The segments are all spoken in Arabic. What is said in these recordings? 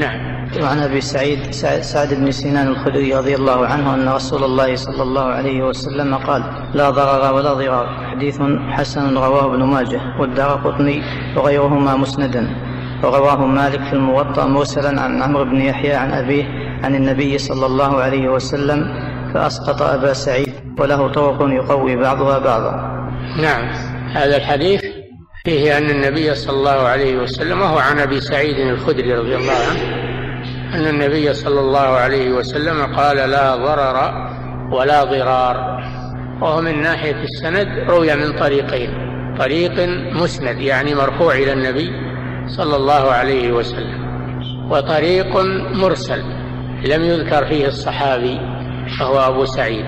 نعم. وعن أبي سعيد سعد بن سنان الخدري رضي الله عنه أن رسول الله صلى الله عليه وسلم قال لا ضرر ولا ضرار حديث حسن رواه ابن ماجه والدار قطني وغيرهما مسندا ورواه مالك في الموطأ مرسلا عن عمرو بن يحيى عن أبيه عن النبي صلى الله عليه وسلم فأسقط أبا سعيد وله طرق يقوي بعضها بعضا. نعم. هذا الحديث فيه أن النبي صلى الله عليه وسلم وهو عن أبي سعيد الخدري رضي الله عنه أن النبي صلى الله عليه وسلم قال لا ضرر ولا ضرار. وهو من ناحية السند روي من طريقين. طريق مسند يعني مرفوع إلى النبي صلى الله عليه وسلم. وطريق مرسل لم يذكر فيه الصحابي فهو أبو سعيد.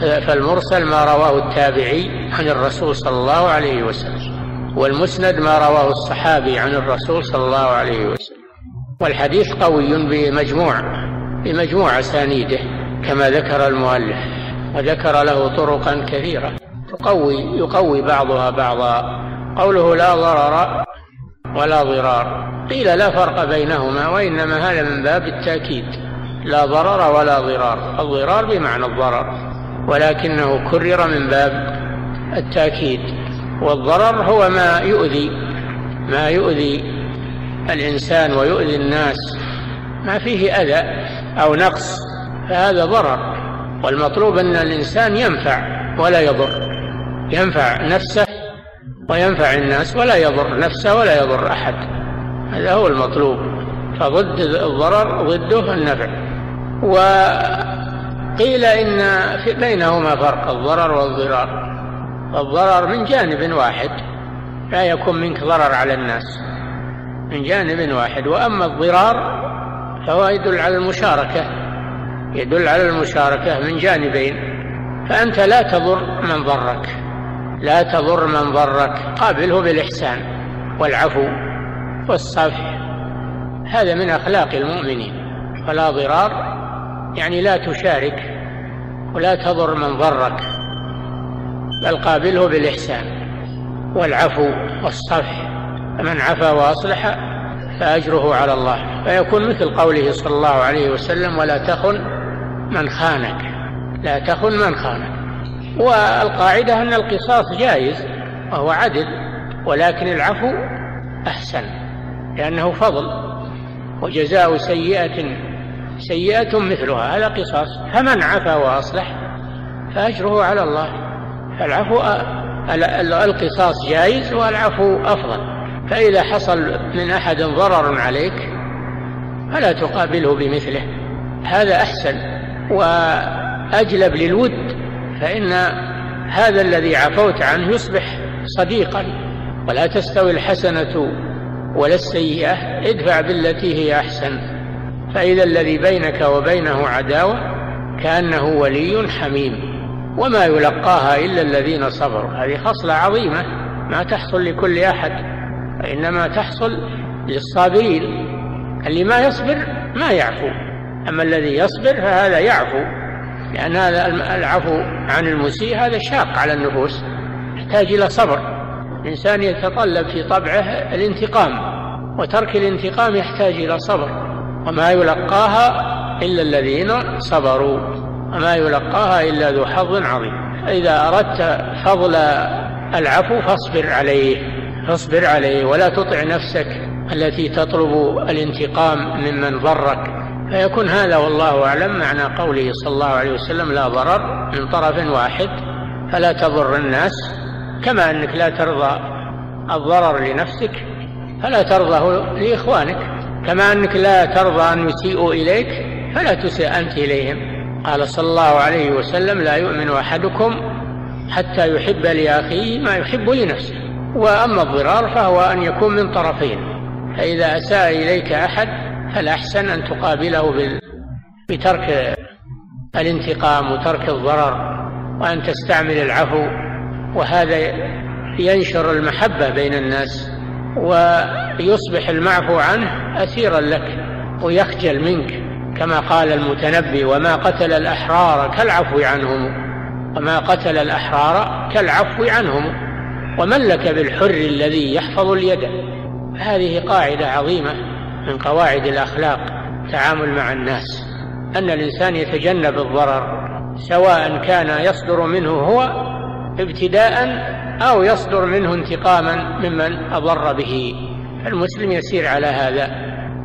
فالمرسل ما رواه التابعي عن الرسول صلى الله عليه وسلم. والمسند ما رواه الصحابي عن الرسول صلى الله عليه وسلم. والحديث قوي بمجموع بمجموع أسانيده كما ذكر المؤلف وذكر له طرقا كثيرة. تقوي يقوي بعضها بعضا. قوله لا ضرر ولا ضرار. قيل لا فرق بينهما وإنما هذا من باب التأكيد. لا ضرر ولا ضرار. الضرار بمعنى الضرر ولكنه كرر من باب التأكيد. والضرر هو ما يؤذي ما يؤذي الإنسان ويؤذي الناس. ما فيه أذى أو نقص فهذا ضرر. والمطلوب أن الإنسان ينفع ولا يضر. ينفع نفسه وينفع الناس ولا يضر نفسه ولا يضر أحد. هذا هو المطلوب. فضد الضرر ضده النفع. وقيل إن بينهما فرق الضرر والضرار. الضرر من جانب واحد لا يكون منك ضرر على الناس. من جانب واحد. وأما الضرار فهو يدل على المشاركة يدل على المشاركة من جانبين. فأنت لا تضر من ضرك لا تضر من ضرك. قابله بالإحسان والعفو والصفح. هذا من أخلاق المؤمنين. فلا ضرار يعني لا تشارك ولا تضر من ضرك. بل قابله بالإحسان والعفو والصفح. فمن عفا وأصلح فأجره على الله. فيكون مثل قوله صلى الله عليه وسلم ولا تخن من خانك. لا تخن من خانك. والقاعدة أن القصاص جائز وهو عدل ولكن العفو أحسن لأنه فضل وجزاء سيئة سيئة مثلها. هذا قصاص. فمن عفا وأصلح فأجره على الله. فالعفو القصاص جائز والعفو أفضل. فإذا حصل من أحد ضرر عليك فلا تقابله بمثله. هذا أحسن. وأجلب للود فإن هذا الذي عفوت عنه يصبح صديقا. ولا تستوي الحسنة ولا السيئة ادفع بالتي هي أحسن. فإذا الذي بينك وبينه عداوة كأنه ولي حميم. وما يلقاها إلا الذين صبروا. هذه خصلة عظيمة. ما تحصل لكل أحد وإنما تحصل للصابرين. اللي ما يصبر ما يعفو. أما الذي يصبر فهذا يعفو لأن هذا العفو عن المسيء هذا شاق على النفوس يحتاج إلى صبر. الإنسان يتطلب في طبعه الانتقام وترك الانتقام يحتاج إلى صبر. وما يلقاها إلا الذين صبروا. وما يلقاها إلا ذو حظ عظيم. إذا أردت فضل العفو فاصبر عليه فاصبر عليه ولا تطع نفسك التي تطلب الانتقام ممن ضرك. فيكون هذا والله أعلم معنى قوله صلى الله عليه وسلم لا ضرر من طرف واحد فلا تضر الناس. كما أنك لا ترضى الضرر لنفسك فلا ترضاه لإخوانك. كما أنك لا ترضى أن يسيئوا إليك فلا تسيء أنت إليهم. قال صلى الله عليه وسلم لا يؤمن أحدكم حتى يحب لأخيه ما يحب لنفسه وأما الضرار فهو أن يكون من طرفين فإذا أساء إليك أحد فالأحسن أن تقابله بترك الانتقام وترك الضرر وأن تستعمل العفو وهذا ينشر المحبة بين الناس ويصبح المعفو عنه أسيرا لك ويخجل منك. كما قال المتنبي وما قتل الأحرار كالعفو عنهم وما قتل الأحرار كالعفو عنهم ومن لك بالحر الذي يحفظ اليد. هذه قاعدة عظيمة من قواعد الأخلاق التعامل مع الناس. أن الإنسان يتجنب الضرر سواء كان يصدر منه هو ابتداء أو يصدر منه انتقاما ممن أضر به. المسلم يسير على هذا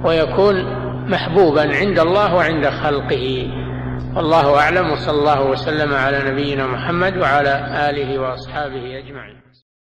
ويكون محبوبا عند الله وعند خلقه. والله أعلم وصلى الله وسلم على نبينا محمد وعلى آله وأصحابه أجمعين.